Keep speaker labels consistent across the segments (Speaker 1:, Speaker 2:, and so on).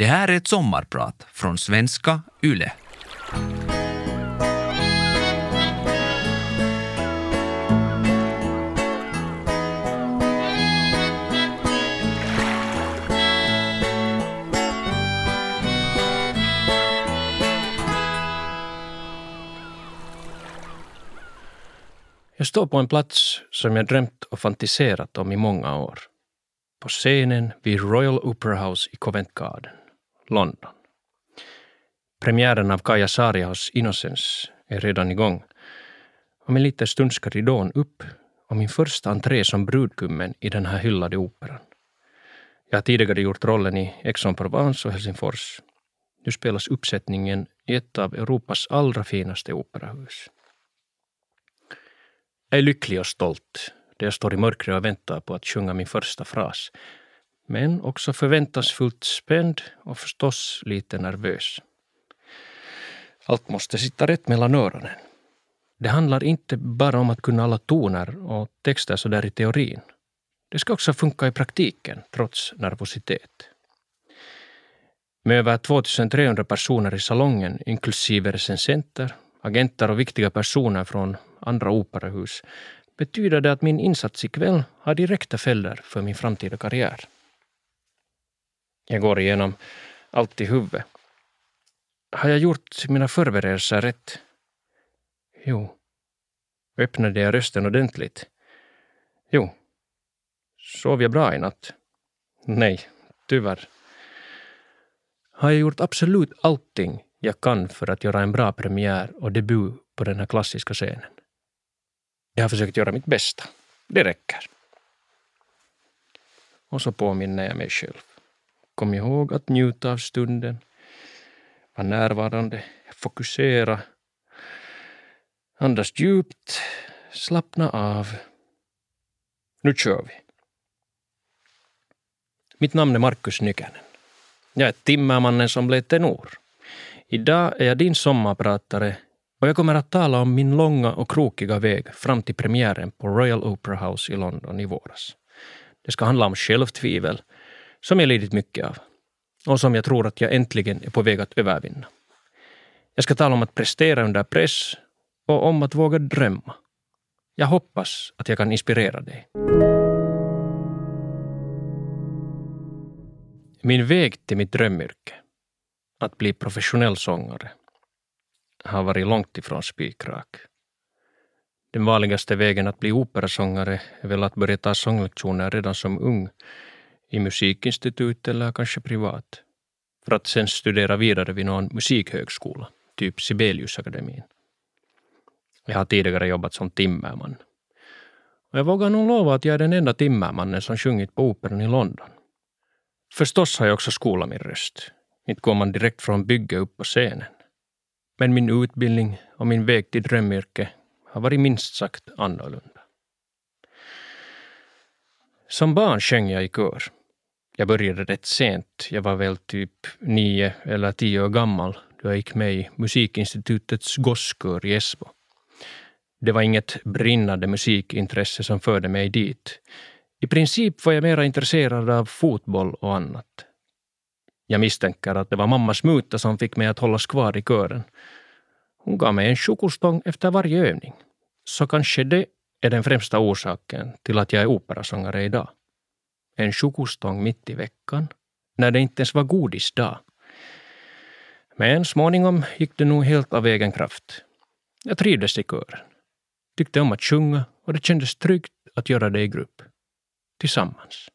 Speaker 1: Det här är ett sommarprat från svenska YLE.
Speaker 2: Jag står på en plats som jag drömt och fantiserat om i många år. På scenen vid Royal Opera House i Covent Garden, London. Premiären av Kaja Saariaus Innocence är redan igång. Om en liten stund ska ridån upp och min första entré som brudgummen i den här hyllade operan. Jag har tidigare gjort rollen i Aix-en-Provence och Helsingfors. Nu spelas uppsättningen i ett av Europas allra finaste operahus. Jag är lycklig och stolt där jag står i mörkret och väntar på att sjunga min första fras. Men också förväntansfullt spänd och förstås lite nervös. Allt måste sitta rätt mellan öronen. Det handlar inte bara om att kunna alla toner och texter så där i teorin. Det ska också funka i praktiken, trots nervositet. Med över 2300 personer i salongen, inklusive recensenter, agenter och viktiga personer från andra operahus, betyder det att min insats ikväll har direkta följder för min framtida karriär. Jag går igenom allt i huvudet. Har jag gjort mina förberedelser rätt? Jo. Öppnade jag rösten ordentligt? Jo. Sov jag bra i natt? Nej, tyvärr. Har jag gjort absolut allting jag kan för att göra en bra premiär och debut på den här klassiska scenen? Jag har försökt göra mitt bästa. Det räcker. Och så påminner jag mig själv. Kom ihåg att njuta av stunden. Var närvarande. Fokusera. Andas djupt. Slappna av. Nu kör vi. Mitt namn är Markus Nykänen. Jag är timmermannen som blev tenor. Idag är jag din sommarpratare och jag kommer att tala om min långa och krokiga väg fram till premiären på Royal Opera House i London i våras. Det ska handla om självtvivel, som jag lidit mycket av och som jag tror att jag äntligen är på väg att övervinna. Jag ska tala om att prestera under press och om att våga drömma. Jag hoppas att jag kan inspirera dig. Min väg till mitt drömyrke, att bli professionell sångare, har varit långt ifrån spikrak. Den vanligaste vägen att bli operasångare är väl att börja ta sånglektioner redan som ung i musikinstitut eller kanske privat, för att sen studera vidare vid någon musikhögskola, typ Sibeliusakademin. Jag har tidigare jobbat som timmerman. Och jag vågar nog lova att jag är den enda timmermannen som sjungit på operan i London. Förstås har jag också skolat min röst. Inte går man direkt från bygge upp på scenen. Men min utbildning och min väg till drömyrke har varit minst sagt annorlunda. Som barn sjöng jag i kör. Jag började rätt sent. Jag var väl typ nio eller tio år gammal då jag gick med i Musikinstitutets gosskör i Esbo. Det var inget brinnande musikintresse som förde mig dit. I princip var jag mera intresserad av fotboll och annat. Jag misstänker att det var mammas muta som fick mig att hållas kvar i kören. Hon gav mig en chokostång efter varje övning. Så kanske det är den främsta orsaken till att jag är operasångare idag. En chokostång mitt i veckan, när det inte ens var godisdag. Men småningom gick det nog helt av egen kraft. Jag trivdes i kören. Tyckte om att sjunga och det kändes tryggt att göra det i grupp. Tillsammans.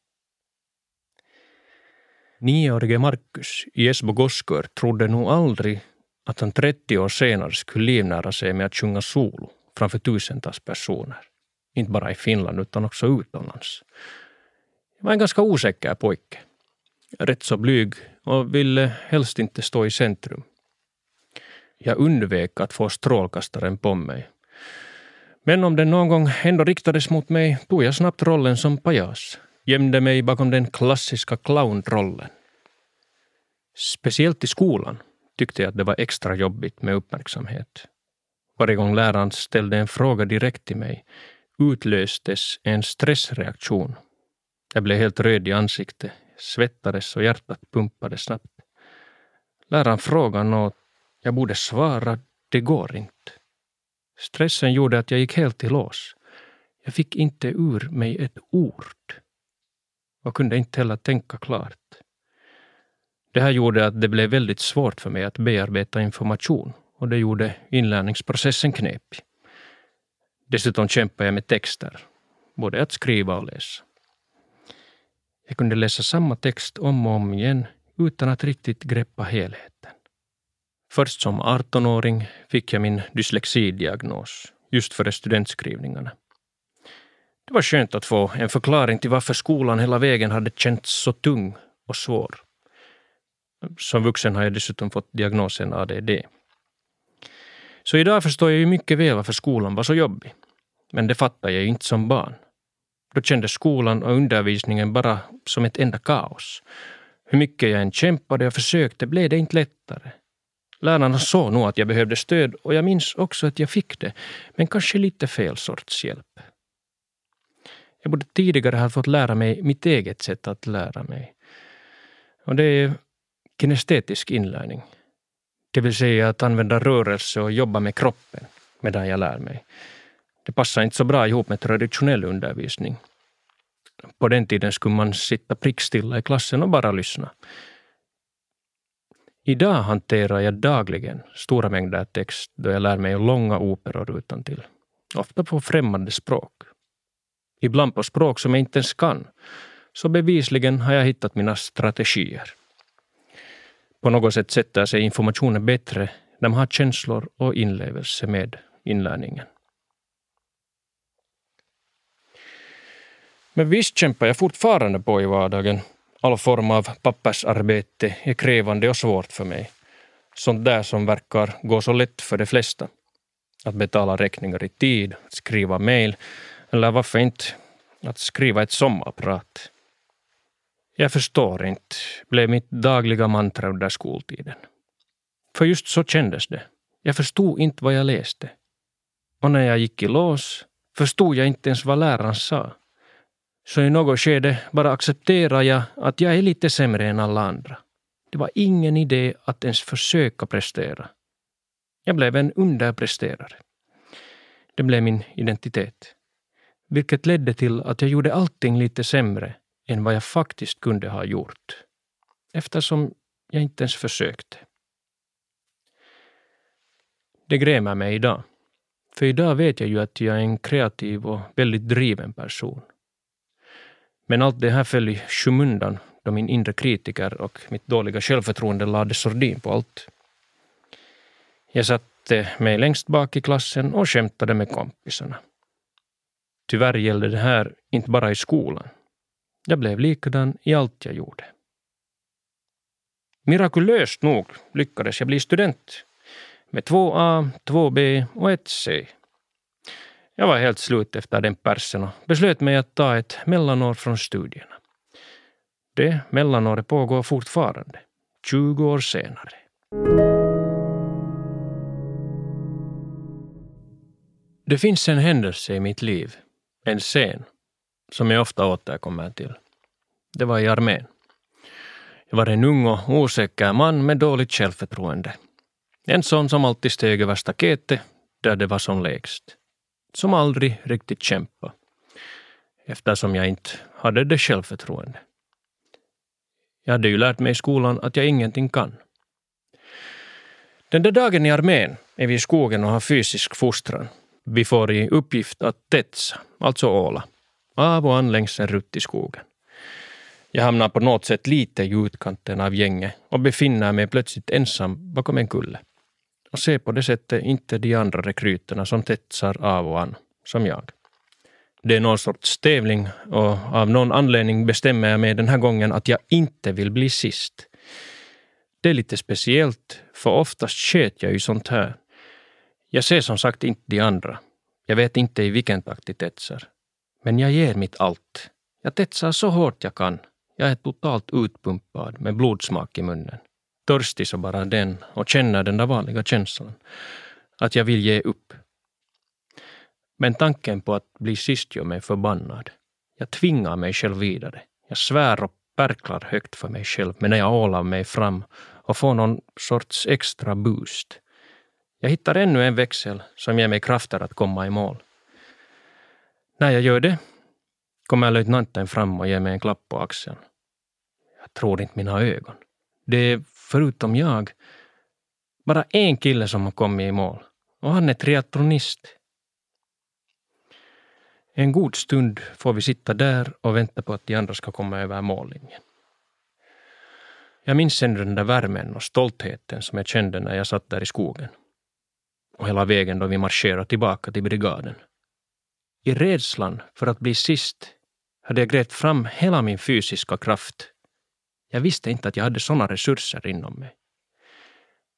Speaker 2: Nioårige Markus i Esbo Goskör trodde nog aldrig att han 30 år senare skulle livnära sig med att sjunga solo framför tusentals personer. Inte bara i Finland utan också utomlands. Jag var en ganska osäker pojke. Rätt så blyg och ville helst inte stå i centrum. Jag undvek att få strålkastaren på mig. Men om den någon gång ändå riktades mot mig tog jag snabbt rollen som pajas gömde mig bakom den klassiska clownrollen. Speciellt i skolan tyckte jag att det var extra jobbigt med uppmärksamhet. Varje gång läraren ställde en fråga direkt till mig utlöstes en stressreaktion. Jag blev helt röd i ansiktet, svettades och hjärtat pumpade snabbt. Läraren frågade något, jag borde svara, det går inte. Stressen gjorde att jag gick helt i lås. Jag fick inte ur mig ett ord och kunde inte heller tänka klart. Det här gjorde att det blev väldigt svårt för mig att bearbeta information och det gjorde inlärningsprocessen knepig. Dessutom kämpade jag med texter, både att skriva och läsa. Jag kunde läsa samma text om och om igen utan att riktigt greppa helheten. Först som 18-åring fick jag min dyslexidiagnos, just före studentskrivningarna. Det var skönt att få en förklaring till varför skolan hela vägen hade känts så tung och svår. Som vuxen har jag dessutom fått diagnosen ADD. Så idag förstår jag ju mycket väl varför skolan var så jobbig. Men det fattade jag ju inte som barn. Då kändes skolan och undervisningen bara som ett enda kaos. Hur mycket jag än kämpade och försökte blev det inte lättare. Lärarna såg nog att jag behövde stöd och jag minns också att jag fick det, men kanske lite fel sorts hjälp. Jag borde tidigare ha fått lära mig mitt eget sätt att lära mig. Och det är kinestetisk inlärning. Det vill säga att använda rörelse och jobba med kroppen medan jag lär mig. Det passar inte så bra ihop med traditionell undervisning. På den tiden skulle man sitta prickstilla i klassen och bara lyssna. Idag hanterar jag dagligen stora mängder text då jag lär mig långa operor utan till. ofta på främmande språk. Ibland på språk som jag inte ens kan. Så bevisligen har jag hittat mina strategier. På något sätt sätter sig informationen bättre när man har känslor och inlevelse med inlärningen. Men visst kämpar jag fortfarande på i vardagen. All form av pappersarbete är krävande och svårt för mig. Sånt där som verkar gå så lätt för de flesta. Att betala räkningar i tid, att skriva mejl eller varför inte att skriva ett sommarprat. Jag förstår inte, blev mitt dagliga mantra under skoltiden. För just så kändes det. Jag förstod inte vad jag läste. Och när jag gick i lås förstod jag inte ens vad läraren sa. Så i något skede bara accepterade jag att jag är lite sämre än alla andra. Det var ingen idé att ens försöka prestera. Jag blev en underpresterare. Det blev min identitet. Vilket ledde till att jag gjorde allting lite sämre än vad jag faktiskt kunde ha gjort. Eftersom jag inte ens försökte. Det grämer mig idag. För idag vet jag ju att jag är en kreativ och väldigt driven person. Men allt det här föll i skymundan då min inre kritiker och mitt dåliga självförtroende lade sordin på allt. Jag satte mig längst bak i klassen och skämtade med kompisarna. Tyvärr gällde det här inte bara i skolan. Jag blev likadan i allt jag gjorde. Mirakulöst nog lyckades jag bli student med två A, två B och ett C. Jag var helt slut efter den persen och beslöt mig att ta ett mellanår från studierna. Det mellanåret pågår fortfarande, 20 år senare. Det finns en händelse i mitt liv, en scen, som jag ofta återkommer till. Det var i armén. Jag var en ung och osäker man med dåligt självförtroende. En sån som alltid steg över staketet där det var som lägst som aldrig riktigt kämpade eftersom jag inte hade det självförtroende. Jag hade ju lärt mig i skolan att jag ingenting kan. Den där dagen i armén är vi i skogen och har fysisk fostran. Vi får i uppgift att tetsa, alltså åla, av och an längs en rutt i skogen. Jag hamnar på något sätt lite i utkanten av gänget och befinner mig plötsligt ensam bakom en kulle och ser på det sättet inte de andra rekryterna som tetsar av och an, som jag. Det är någon sorts tävling och av någon anledning bestämmer jag mig den här gången att jag inte vill bli sist. Det är lite speciellt, för oftast sköt jag ju sånt här. Jag ser som sagt inte de andra. Jag vet inte i vilken takt de tetsar. Men jag ger mitt allt. Jag tetsar så hårt jag kan. Jag är totalt utpumpad med blodsmak i munnen törstig så bara den och känner den där vanliga känslan. Att jag vill ge upp. Men tanken på att bli sist gör mig förbannad. Jag tvingar mig själv vidare. Jag svär och perklar högt för mig själv, men när jag ålar mig fram och får någon sorts extra boost. Jag hittar ännu en växel som ger mig krafter att komma i mål. När jag gör det kommer löjtnanten fram och ger mig en klapp på axeln. Jag tror inte mina ögon. Det är, förutom jag, bara en kille som har kommit i mål. Och han är triathlonist. En god stund får vi sitta där och vänta på att de andra ska komma över mållinjen. Jag minns ännu den där värmen och stoltheten som jag kände när jag satt där i skogen. Och hela vägen då vi marscherade tillbaka till brigaden. I rädslan för att bli sist hade jag grävt fram hela min fysiska kraft. Jag visste inte att jag hade sådana resurser inom mig.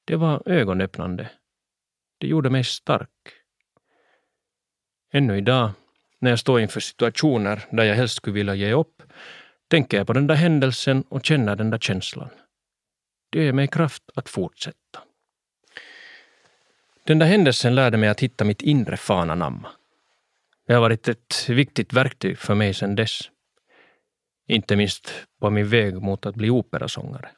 Speaker 2: Det var ögonöppnande. Det gjorde mig stark. Ännu idag, när jag står inför situationer där jag helst skulle vilja ge upp, tänker jag på den där händelsen och känner den där känslan. Det ger mig kraft att fortsätta. Den där händelsen lärde mig att hitta mitt inre fananamma. Det har varit ett viktigt verktyg för mig sedan dess. Inte minst på min väg mot att bli operasångare.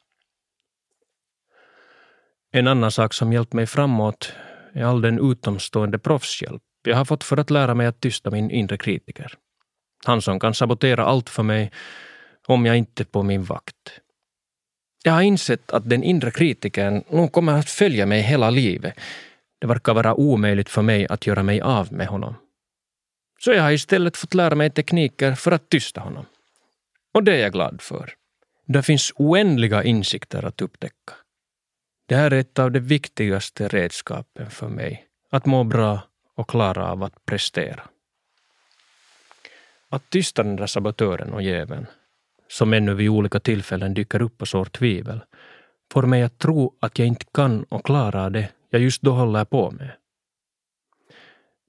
Speaker 2: En annan sak som hjälpt mig framåt är all den utomstående proffshjälp jag har fått för att lära mig att tysta min inre kritiker. Han som kan sabotera allt för mig om jag inte är på min vakt. Jag har insett att den inre kritikern nog kommer att följa mig hela livet. Det verkar vara omöjligt för mig att göra mig av med honom. Så jag har istället fått lära mig tekniker för att tysta honom. Och det är jag glad för. Det finns oändliga insikter att upptäcka. Det här är ett av de viktigaste redskapen för mig, att må bra och klara av att prestera. Att tysta den där sabotören och jäveln, som ännu vid olika tillfällen dyker upp och sår tvivel, får mig att tro att jag inte kan och klarar det jag just då håller på med.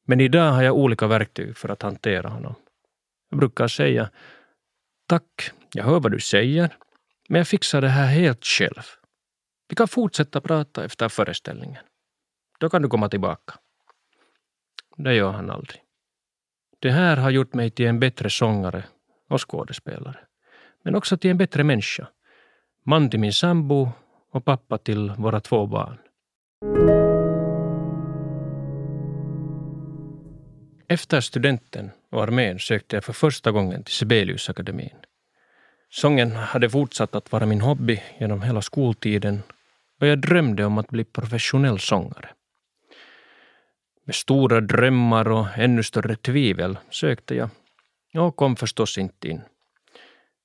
Speaker 2: Men idag har jag olika verktyg för att hantera honom. Jag brukar säga Tack, jag hör vad du säger, men jag fixar det här helt själv. Vi kan fortsätta prata efter föreställningen. Då kan du komma tillbaka. Det gör han aldrig. Det här har gjort mig till en bättre sångare och skådespelare. Men också till en bättre människa. Man till min sambo och pappa till våra två barn. Efter studenten och armén sökte jag för första gången till Sibeliusakademin. Sången hade fortsatt att vara min hobby genom hela skoltiden och jag drömde om att bli professionell sångare. Med stora drömmar och ännu större tvivel sökte jag och kom förstås inte in.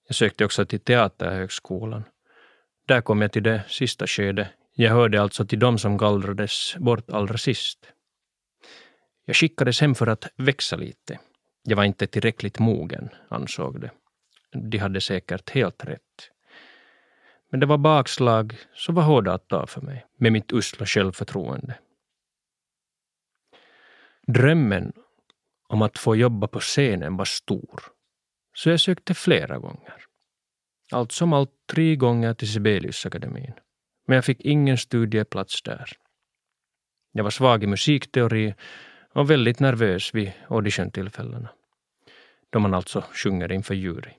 Speaker 2: Jag sökte också till Teaterhögskolan. Där kom jag till det sista skedet. Jag hörde alltså till dem som gallrades bort allra sist. Jag skickades hem för att växa lite. Jag var inte tillräckligt mogen, ansåg de. De hade säkert helt rätt. Men det var bakslag som var hårda att ta för mig, med mitt usla självförtroende. Drömmen om att få jobba på scenen var stor, så jag sökte flera gånger. Allt som allt tre gånger till Sibeliusakademin, men jag fick ingen studieplats där. Jag var svag i musikteori och väldigt nervös vid auditiontillfällena, då man alltså sjunger inför jury.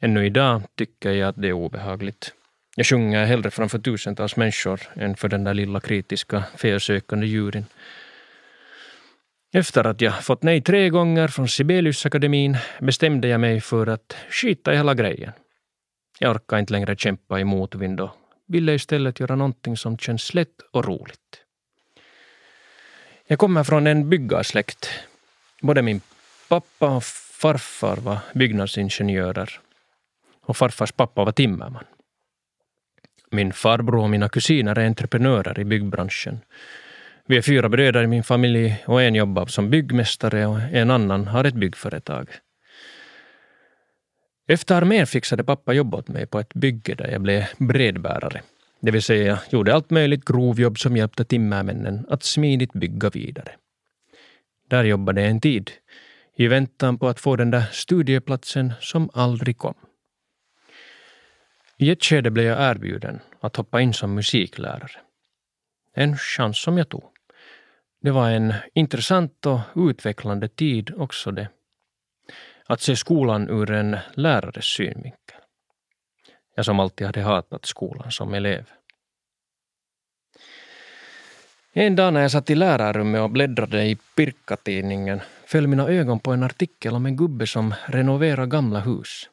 Speaker 2: Ännu idag tycker jag att det är obehagligt. Jag sjunger hellre framför tusentals människor än för den där lilla kritiska, felsökande juryn. Efter att jag fått nej tre gånger från Sibeliusakademin bestämde jag mig för att skita i hela grejen. Jag orkar inte längre kämpa i motvind och ville istället göra någonting som känns lätt och roligt. Jag kommer från en byggarsläkt. Både min pappa och farfar var byggnadsingenjörer och farfars pappa var timmerman. Min farbror och mina kusiner är entreprenörer i byggbranschen. Vi är fyra bröder i min familj och en jobbar som byggmästare och en annan har ett byggföretag. Efter armén fixade pappa jobb åt mig på ett bygge där jag blev bredbärare. Det vill säga gjorde allt möjligt grovjobb som hjälpte timmermännen att smidigt bygga vidare. Där jobbade jag en tid, i väntan på att få den där studieplatsen som aldrig kom. I ett skede blev jag erbjuden att hoppa in som musiklärare. En chans som jag tog. Det var en intressant och utvecklande tid också det. Att se skolan ur en lärares synvinkel. Jag som alltid hade hatat skolan som elev. En dag när jag satt i lärarrummet och bläddrade i Pirkka-tidningen föll mina ögon på en artikel om en gubbe som renoverar gamla hus.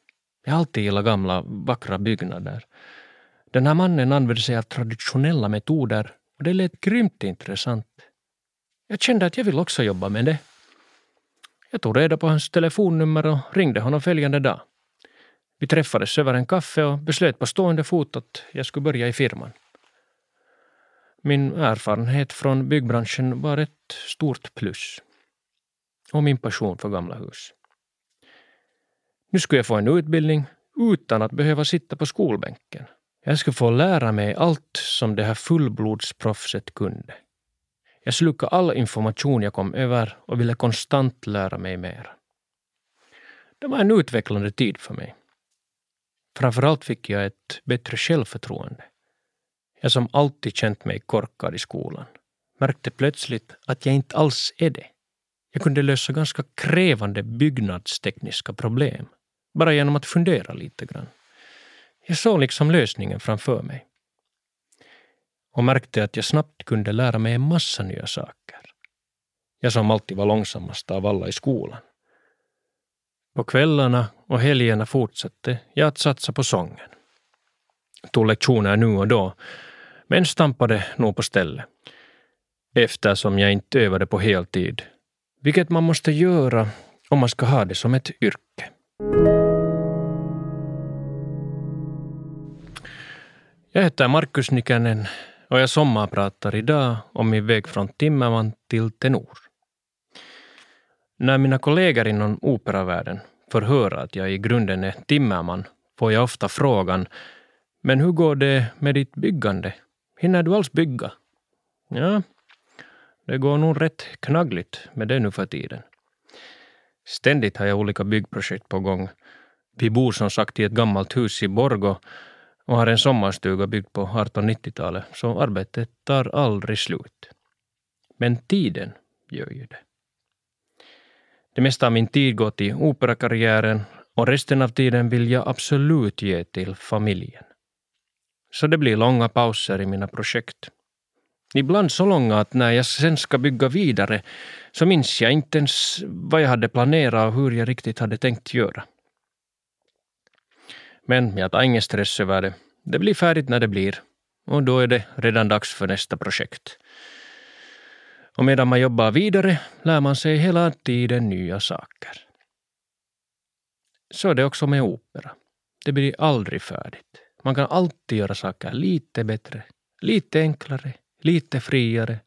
Speaker 2: Jag har alltid gillat gamla, vackra byggnader. Den här mannen använde sig av traditionella metoder och det lät grymt intressant. Jag kände att jag vill också jobba med det. Jag tog reda på hans telefonnummer och ringde honom följande dag. Vi träffades över en kaffe och beslöt på stående fot att jag skulle börja i firman. Min erfarenhet från byggbranschen var ett stort plus. Och min passion för gamla hus. Nu skulle jag få en utbildning utan att behöva sitta på skolbänken. Jag skulle få lära mig allt som det här fullblodsproffset kunde. Jag slukade all information jag kom över och ville konstant lära mig mer. Det var en utvecklande tid för mig. Framförallt fick jag ett bättre självförtroende. Jag som alltid känt mig korkad i skolan märkte plötsligt att jag inte alls är det. Jag kunde lösa ganska krävande byggnadstekniska problem bara genom att fundera lite grann. Jag såg liksom lösningen framför mig. Och märkte att jag snabbt kunde lära mig en massa nya saker. Jag som alltid var långsammast av alla i skolan. På kvällarna och helgerna fortsatte jag att satsa på sången. Tog lektioner nu och då, men stampade nog på stället. Eftersom jag inte övade på heltid, vilket man måste göra om man ska ha det som ett yrke. Jag heter Markus Nykänen och jag sommarpratar idag om min väg från timmerman till tenor. När mina kollegor inom operavärlden får höra att jag i grunden är timmerman får jag ofta frågan Men hur går det med ditt byggande? Hinner du alls bygga? Ja, det går nog rätt knaggligt med det nu för tiden. Ständigt har jag olika byggprojekt på gång. Vi bor som sagt i ett gammalt hus i Borgo och har en sommarstuga byggd på 1890-talet, så arbetet tar aldrig slut. Men tiden gör ju det. Det mesta av min tid går till operakarriären och resten av tiden vill jag absolut ge till familjen. Så det blir långa pauser i mina projekt. Ibland så långa att när jag sen ska bygga vidare så minns jag inte ens vad jag hade planerat och hur jag riktigt hade tänkt göra. Men jag tar ingen stress över det. Det blir färdigt när det blir. Och då är det redan dags för nästa projekt. Och medan man jobbar vidare lär man sig hela tiden nya saker. Så är det också med opera. Det blir aldrig färdigt. Man kan alltid göra saker lite bättre, lite enklare, lite friare.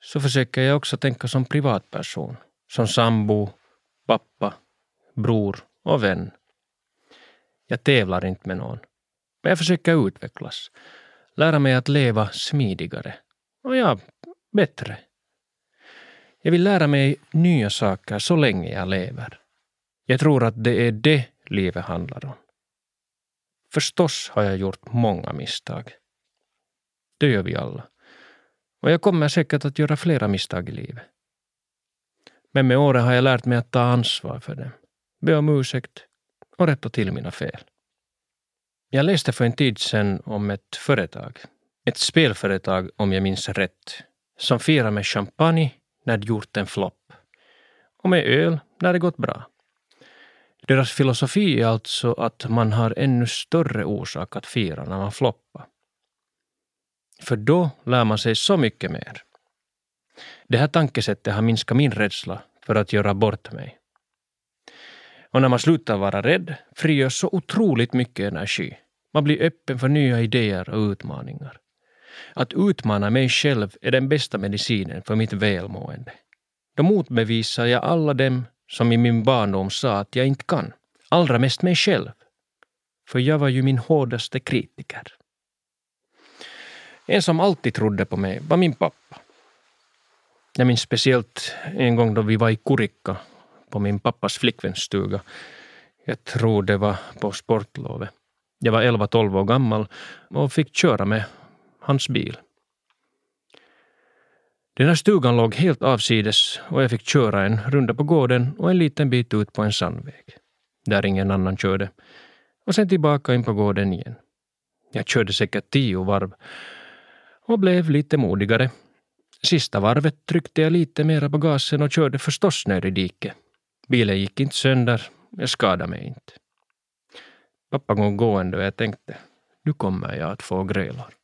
Speaker 2: Så försöker jag också tänka som privatperson, som sambo, pappa, bror och vän. Jag tävlar inte med någon. Men jag försöker utvecklas. Lära mig att leva smidigare. Och ja, bättre. Jag vill lära mig nya saker så länge jag lever. Jag tror att det är det livet handlar om. Förstås har jag gjort många misstag. Det gör vi alla. Och jag kommer säkert att göra flera misstag i livet. Men med åren har jag lärt mig att ta ansvar för dem, be om ursäkt och rätta till mina fel. Jag läste för en tid sedan om ett företag, ett spelföretag om jag minns rätt, som firar med champagne när det gjort en flopp och med öl när det gått bra. Deras filosofi är alltså att man har ännu större orsak att fira när man floppar. För då lär man sig så mycket mer. Det här tankesättet har minskat min rädsla för att göra bort mig. Och när man slutar vara rädd frigörs så otroligt mycket energi. Man blir öppen för nya idéer och utmaningar. Att utmana mig själv är den bästa medicinen för mitt välmående. Då motbevisar jag alla dem som i min barndom sa att jag inte kan. Allra mest mig själv. För jag var ju min hårdaste kritiker. En som alltid trodde på mig var min pappa. Jag minns speciellt en gång då vi var i Kurikka på min pappas flickväns stuga. Jag tror det var på sportlovet. Jag var 11-12 år gammal och fick köra med hans bil. Den här stugan låg helt avsides och jag fick köra en runda på gården och en liten bit ut på en sandväg, där ingen annan körde. och sen tillbaka in på gården igen. Jag körde säkert tio varv och blev lite modigare. Sista varvet tryckte jag lite mera på gasen och körde förstås ner i diket. Bilen gick inte sönder, jag skadade mig inte. Pappa kom gående och jag tänkte, nu kommer jag att få grälar.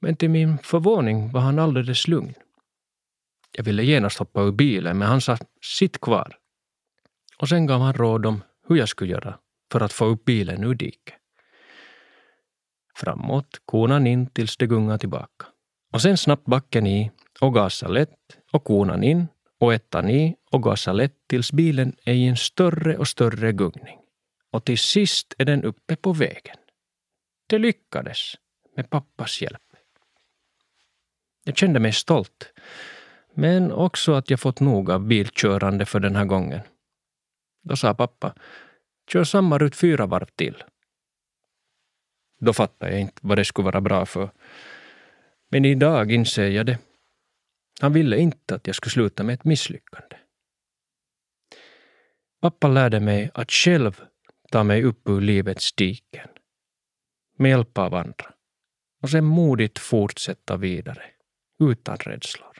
Speaker 2: Men till min förvåning var han alldeles lugn. Jag ville genast hoppa ur bilen, men han sa sitt kvar. Och sen gav han råd om hur jag skulle göra för att få upp bilen ur diket. Framåt, konan in tills det gungar tillbaka. Och sen snabbt backen i och gasa lätt och konan in och ettan i och gasa lätt tills bilen är i en större och större gungning. Och till sist är den uppe på vägen. Det lyckades med pappas hjälp. Jag kände mig stolt, men också att jag fått nog av bilkörande för den här gången. Då sa pappa, kör samma rutt fyra varv till. Då fattade jag inte vad det skulle vara bra för. Men idag inser jag det. Han ville inte att jag skulle sluta med ett misslyckande. Pappa lärde mig att själv ta mig upp ur livets diken med hjälp av andra och sen modigt fortsätta vidare utan rädslor.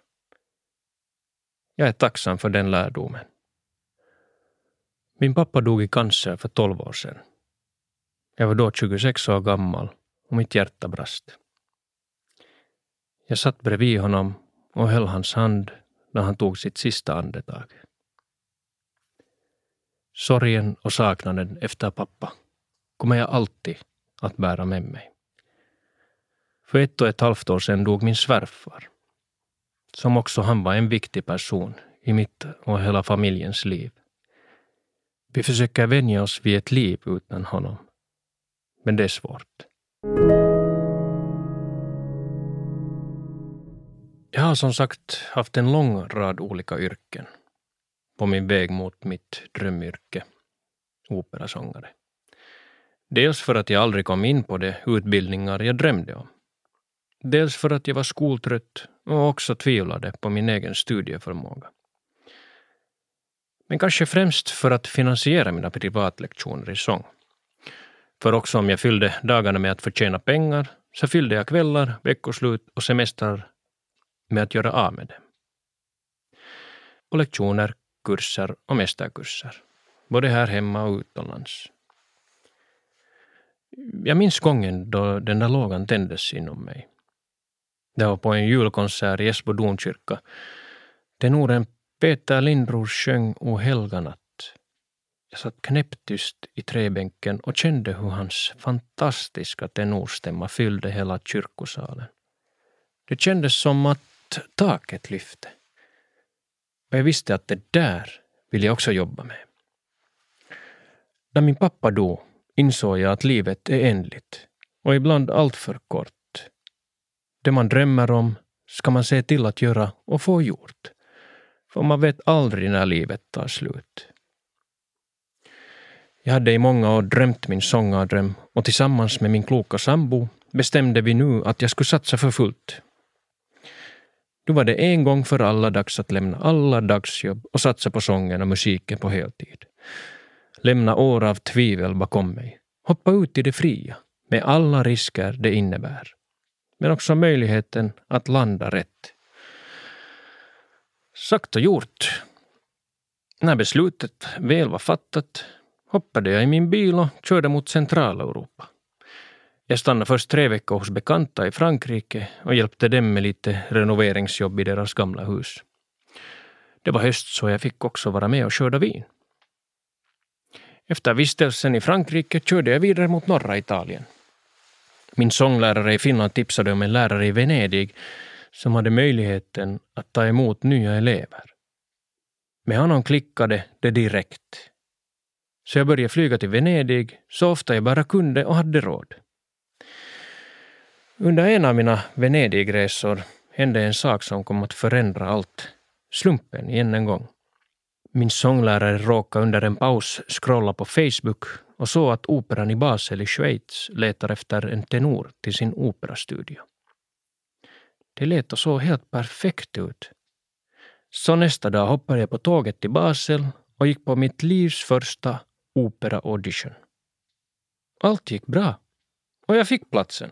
Speaker 2: Jag är tacksam för den lärdomen. Min pappa dog i cancer för tolv år sedan. Jag var då 26 år gammal och mitt hjärta brast. Jag satt bredvid honom och höll hans hand när han tog sitt sista andetag. Sorgen och saknaden efter pappa kommer jag alltid att bära med mig. För ett och ett halvt år sedan dog min svärfar, som också han var en viktig person i mitt och hela familjens liv. Vi försöker vänja oss vid ett liv utan honom, men det är svårt. Jag har som sagt haft en lång rad olika yrken på min väg mot mitt drömyrke, operasångare. Dels för att jag aldrig kom in på de utbildningar jag drömde om. Dels för att jag var skoltrött och också tvivlade på min egen studieförmåga. Men kanske främst för att finansiera mina privatlektioner i sång. För också om jag fyllde dagarna med att förtjäna pengar så fyllde jag kvällar, veckoslut och semestrar med att göra av med det. Och lektioner, kurser och mästerkurser, både här hemma och utomlands. Jag minns gången då den där lågan tändes inom mig. Det var på en julkonsert i Esbo domkyrka. Tenoren Peter Lindros sjöng O helga natt. Jag satt knäpptyst i träbänken och kände hur hans fantastiska tenorstämma fyllde hela kyrkosalen. Det kändes som att taket lyfte. Och jag visste att det där vill jag också jobba med. När min pappa dog insåg jag att livet är ändligt och ibland alltför kort. Det man drömmer om ska man se till att göra och få gjort. För man vet aldrig när livet tar slut. Jag hade i många år drömt min sångardröm och tillsammans med min kloka sambo bestämde vi nu att jag skulle satsa för fullt. Nu var det en gång för alla dags att lämna alla dagsjobb och satsa på sången och musiken på heltid. Lämna år av tvivel bakom mig. Hoppa ut i det fria, med alla risker det innebär. Men också möjligheten att landa rätt. Sagt och gjort. När beslutet väl var fattat hoppade jag i min bil och körde mot Centraleuropa. Jag stannade först tre veckor hos bekanta i Frankrike och hjälpte dem med lite renoveringsjobb i deras gamla hus. Det var höst så jag fick också vara med och skörda vin. Efter vistelsen i Frankrike körde jag vidare mot norra Italien. Min sånglärare i Finland tipsade om en lärare i Venedig som hade möjligheten att ta emot nya elever. Med honom klickade det direkt. Så jag började flyga till Venedig så ofta jag bara kunde och hade råd. Under en av mina Venedigresor hände en sak som kom att förändra allt. Slumpen igen en gång. Min sånglärare råkade under en paus scrolla på Facebook och såg att operan i Basel i Schweiz letar efter en tenor till sin operastudio. Det lät och såg helt perfekt ut. Så nästa dag hoppade jag på tåget till Basel och gick på mitt livs första opera-audition. Allt gick bra. Och jag fick platsen.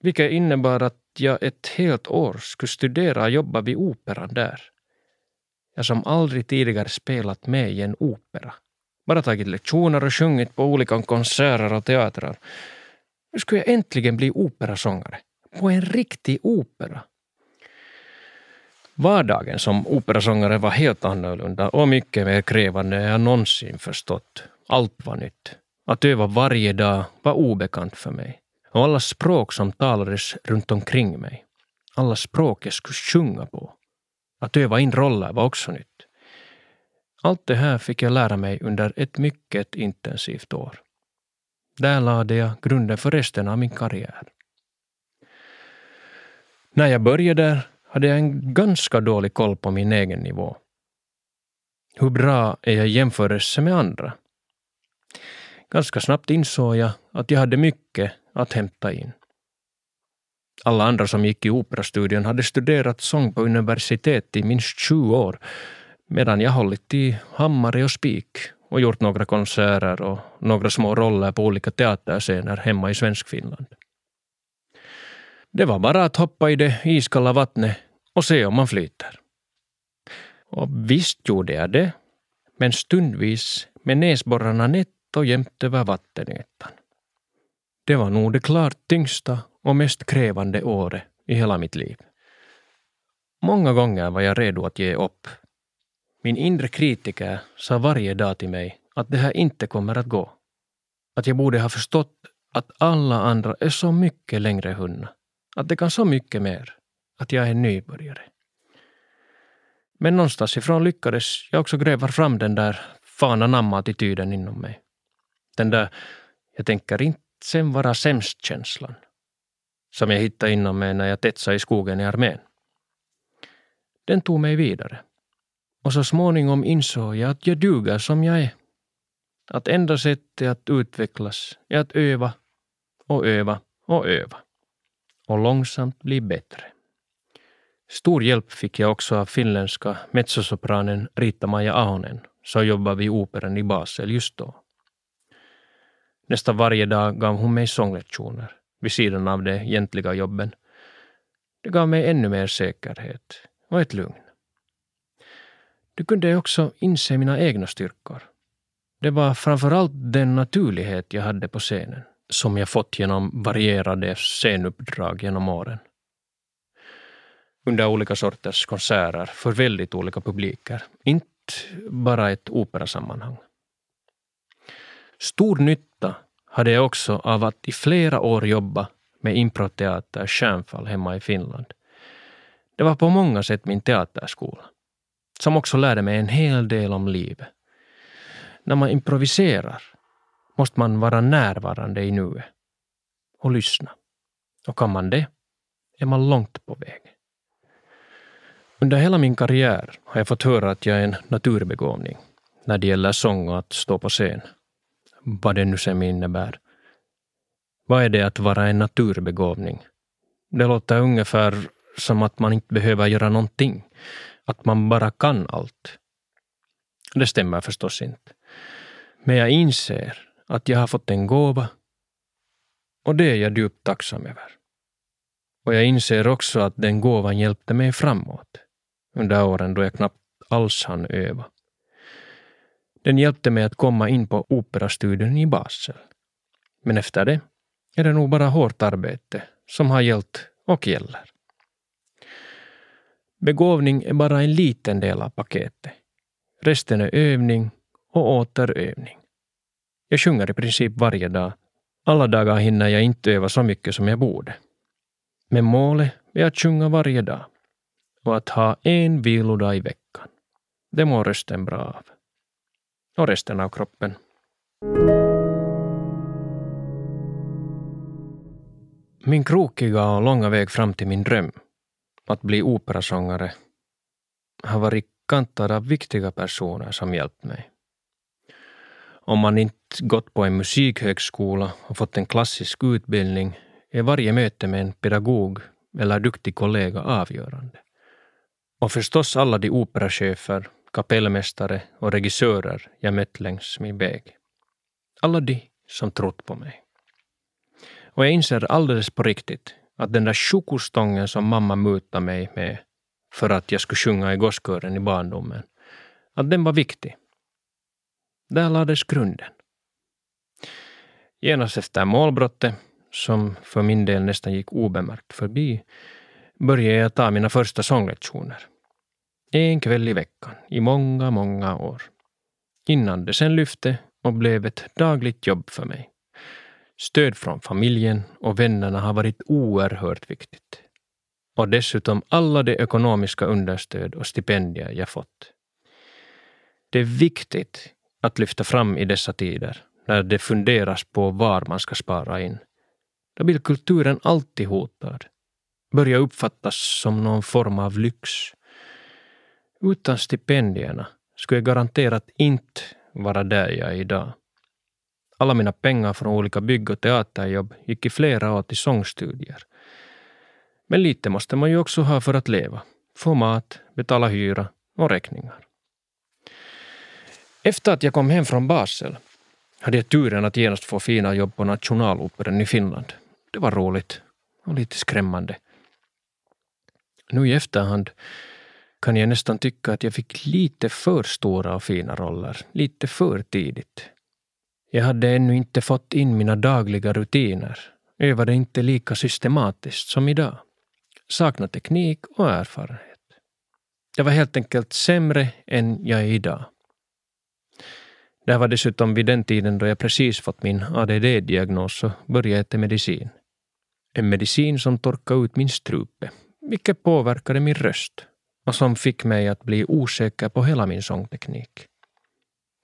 Speaker 2: Vilket innebar att jag ett helt år skulle studera och jobba vid operan där. Jag som aldrig tidigare spelat med i en opera. Bara tagit lektioner och sjungit på olika konserter och teatrar. Nu skulle jag äntligen bli operasångare. På en riktig opera. Vardagen som operasångare var helt annorlunda och mycket mer krävande än jag någonsin förstått. Allt var nytt. Att öva varje dag var obekant för mig. Och alla språk som talades runt omkring mig. Alla språk jag skulle sjunga på. Att öva in roller var också nytt. Allt det här fick jag lära mig under ett mycket intensivt år. Där lade jag grunden för resten av min karriär. När jag började där hade jag en ganska dålig koll på min egen nivå. Hur bra är jag i jämförelse med andra? Ganska snabbt insåg jag att jag hade mycket att hämta in. Alla andra som gick i operastudion hade studerat sång på universitet i minst 20 år medan jag hållit i hammare och spik och gjort några konserter och några små roller på olika teaterscener hemma i Svenskfinland. Det var bara att hoppa i det iskalla vattnet och se om man flyter. Och visst gjorde jag det, men stundvis med näsborrarna nätt och jämnt över vattenytan. Det var nog det klart tyngsta och mest krävande året i hela mitt liv. Många gånger var jag redo att ge upp. Min inre kritiker sa varje dag till mig att det här inte kommer att gå. Att jag borde ha förstått att alla andra är så mycket längre hunna. Att de kan så mycket mer. Att jag är nybörjare. Men någonstans ifrån lyckades jag också gräva fram den där fan attityden inom mig. Den där jag tänker inte sen vara sämst-känslan som jag hittade inom mig när jag tetsade i skogen i armén. Den tog mig vidare. Och så småningom insåg jag att jag duger som jag är. Att enda sättet att utvecklas är att öva och öva och öva. Och långsamt bli bättre. Stor hjälp fick jag också av finländska mezzosopranen Riitta-Maja Ahonen som jobbade vid operan i Basel just då. Nästan varje dag gav hon mig sånglektioner vid sidan av de egentliga jobben. Det gav mig ännu mer säkerhet och ett lugn. Du kunde också inse mina egna styrkor. Det var framför allt den naturlighet jag hade på scenen som jag fått genom varierade scenuppdrag genom åren. Under olika sorters konserter för väldigt olika publiker, inte bara ett operasammanhang. Stor nytta hade jag också av att i flera år jobba med improteater Stjärnfall hemma i Finland. Det var på många sätt min teaterskola, som också lärde mig en hel del om livet. När man improviserar måste man vara närvarande i nuet och lyssna. Och kan man det är man långt på väg. Under hela min karriär har jag fått höra att jag är en naturbegåvning när det gäller sång och att stå på scen vad det nu sen innebär. Vad är det att vara en naturbegåvning? Det låter ungefär som att man inte behöver göra någonting. Att man bara kan allt. Det stämmer förstås inte. Men jag inser att jag har fått en gåva och det är jag djupt tacksam över. Och jag inser också att den gåvan hjälpte mig framåt under åren då jag knappt alls hann öva. Den hjälpte mig att komma in på operastudion i Basel. Men efter det är det nog bara hårt arbete som har gällt och gäller. Begåvning är bara en liten del av paketet. Resten är övning och åter övning. Jag sjunger i princip varje dag. Alla dagar hinner jag inte öva så mycket som jag borde. Men målet är att sjunga varje dag och att ha en vilodag i veckan. Det mår rösten bra av och resten av kroppen. Min krokiga och långa väg fram till min dröm, att bli operasångare, har varit kantad av viktiga personer som hjälpt mig. Om man inte gått på en musikhögskola och fått en klassisk utbildning är varje möte med en pedagog eller duktig kollega avgörande. Och förstås alla de operachefer kapellmästare och regissörer jag mött längs min väg. Alla de som trott på mig. Och jag inser alldeles på riktigt att den där chokostången som mamma mutade mig med för att jag skulle sjunga i gosskören i barndomen, att den var viktig. Där lades grunden. Genast efter målbrottet, som för min del nästan gick obemärkt förbi, började jag ta mina första sånglektioner. En kväll i veckan, i många, många år. Innan det sen lyfte och blev ett dagligt jobb för mig. Stöd från familjen och vännerna har varit oerhört viktigt. Och dessutom alla de ekonomiska understöd och stipendier jag fått. Det är viktigt att lyfta fram i dessa tider, när det funderas på var man ska spara in. Då blir kulturen alltid hotad. Börjar uppfattas som någon form av lyx. Utan stipendierna skulle jag garanterat inte vara där jag är idag. Alla mina pengar från olika bygg och teaterjobb gick i flera år till sångstudier. Men lite måste man ju också ha för att leva. Få mat, betala hyra och räkningar. Efter att jag kom hem från Basel hade jag turen att genast få fina jobb på Nationaloperan i Finland. Det var roligt och lite skrämmande. Nu i efterhand kan jag nästan tycka att jag fick lite för stora och fina roller, lite för tidigt. Jag hade ännu inte fått in mina dagliga rutiner, övade inte lika systematiskt som idag, saknade teknik och erfarenhet. Jag var helt enkelt sämre än jag är idag. Det var dessutom vid den tiden då jag precis fått min ADD-diagnos och började äta medicin. En medicin som torkade ut min strupe, vilket påverkade min röst och som fick mig att bli osäker på hela min sångteknik.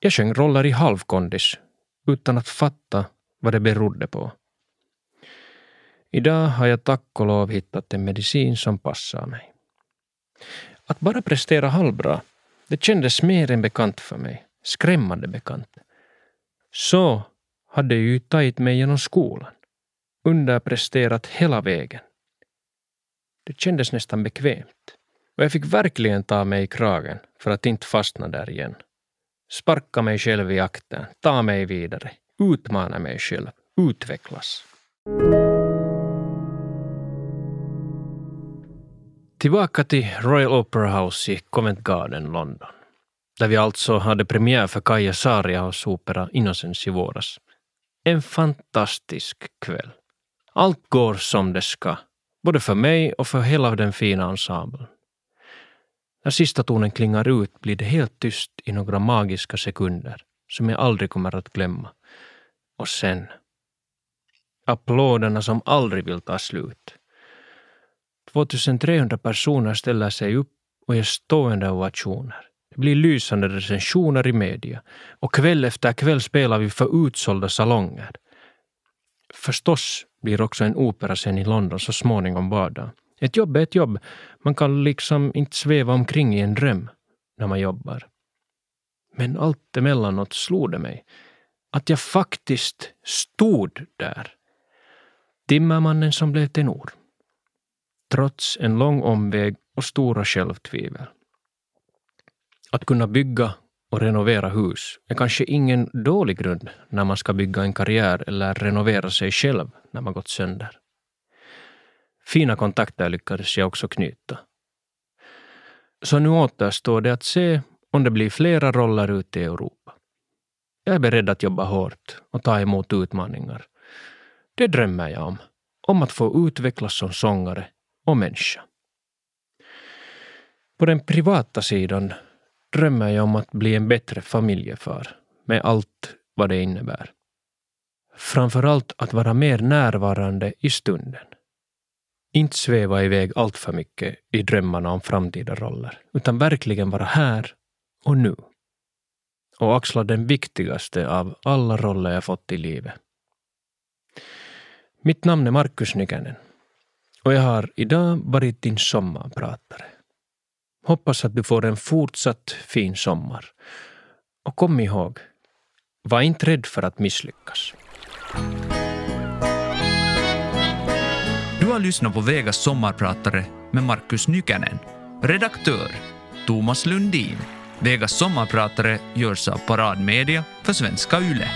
Speaker 2: Jag sjöng roller i halvkondis utan att fatta vad det berodde på. Idag har jag tack och lov hittat en medicin som passar mig. Att bara prestera halvbra, det kändes mer än bekant för mig. Skrämmande bekant. Så hade jag ju tagit mig genom skolan. Underpresterat hela vägen. Det kändes nästan bekvämt. Och jag fick verkligen ta mig i kragen för att inte fastna där igen. Sparka mig själv i akten, ta mig vidare, utmana mig själv, utvecklas. Tillbaka till Royal Opera House i Covent Garden, London. Där vi alltså hade premiär för Kaija Saariahos opera Innocence i våras. En fantastisk kväll. Allt går som det ska, både för mig och för hela den fina ensemblen. När sista tonen klingar ut blir det helt tyst i några magiska sekunder som jag aldrig kommer att glömma. Och sen... Applåderna som aldrig vill ta slut. 2300 personer ställer sig upp och ger stående ovationer. Det blir lysande recensioner i media och kväll efter kväll spelar vi för utsålda salonger. Förstås blir också en operascen i London så småningom vardag. Ett jobb är ett jobb. Man kan liksom inte sväva omkring i en dröm när man jobbar. Men allt emellanåt slog det mig att jag faktiskt stod där. Timmermannen som blev tenor. Trots en lång omväg och stora självtvivel. Att kunna bygga och renovera hus är kanske ingen dålig grund när man ska bygga en karriär eller renovera sig själv när man gått sönder. Fina kontakter lyckades jag också knyta. Så nu återstår det att se om det blir flera roller ute i Europa. Jag är beredd att jobba hårt och ta emot utmaningar. Det drömmer jag om. Om att få utvecklas som sångare och människa. På den privata sidan drömmer jag om att bli en bättre familjefar med allt vad det innebär. Framför allt att vara mer närvarande i stunden. Inte sväva iväg allt för mycket i drömmarna om framtida roller, utan verkligen vara här och nu. Och axla den viktigaste av alla roller jag fått i livet. Mitt namn är Markus Nykänen och jag har idag varit din sommarpratare. Hoppas att du får en fortsatt fin sommar. Och kom ihåg, var inte rädd för att misslyckas.
Speaker 1: Har lyssnat på Vegas sommarpratare med Markus Nykänen. Redaktör Thomas Lundin. Vegas sommarpratare görs av Paradmedia för svenska YLE.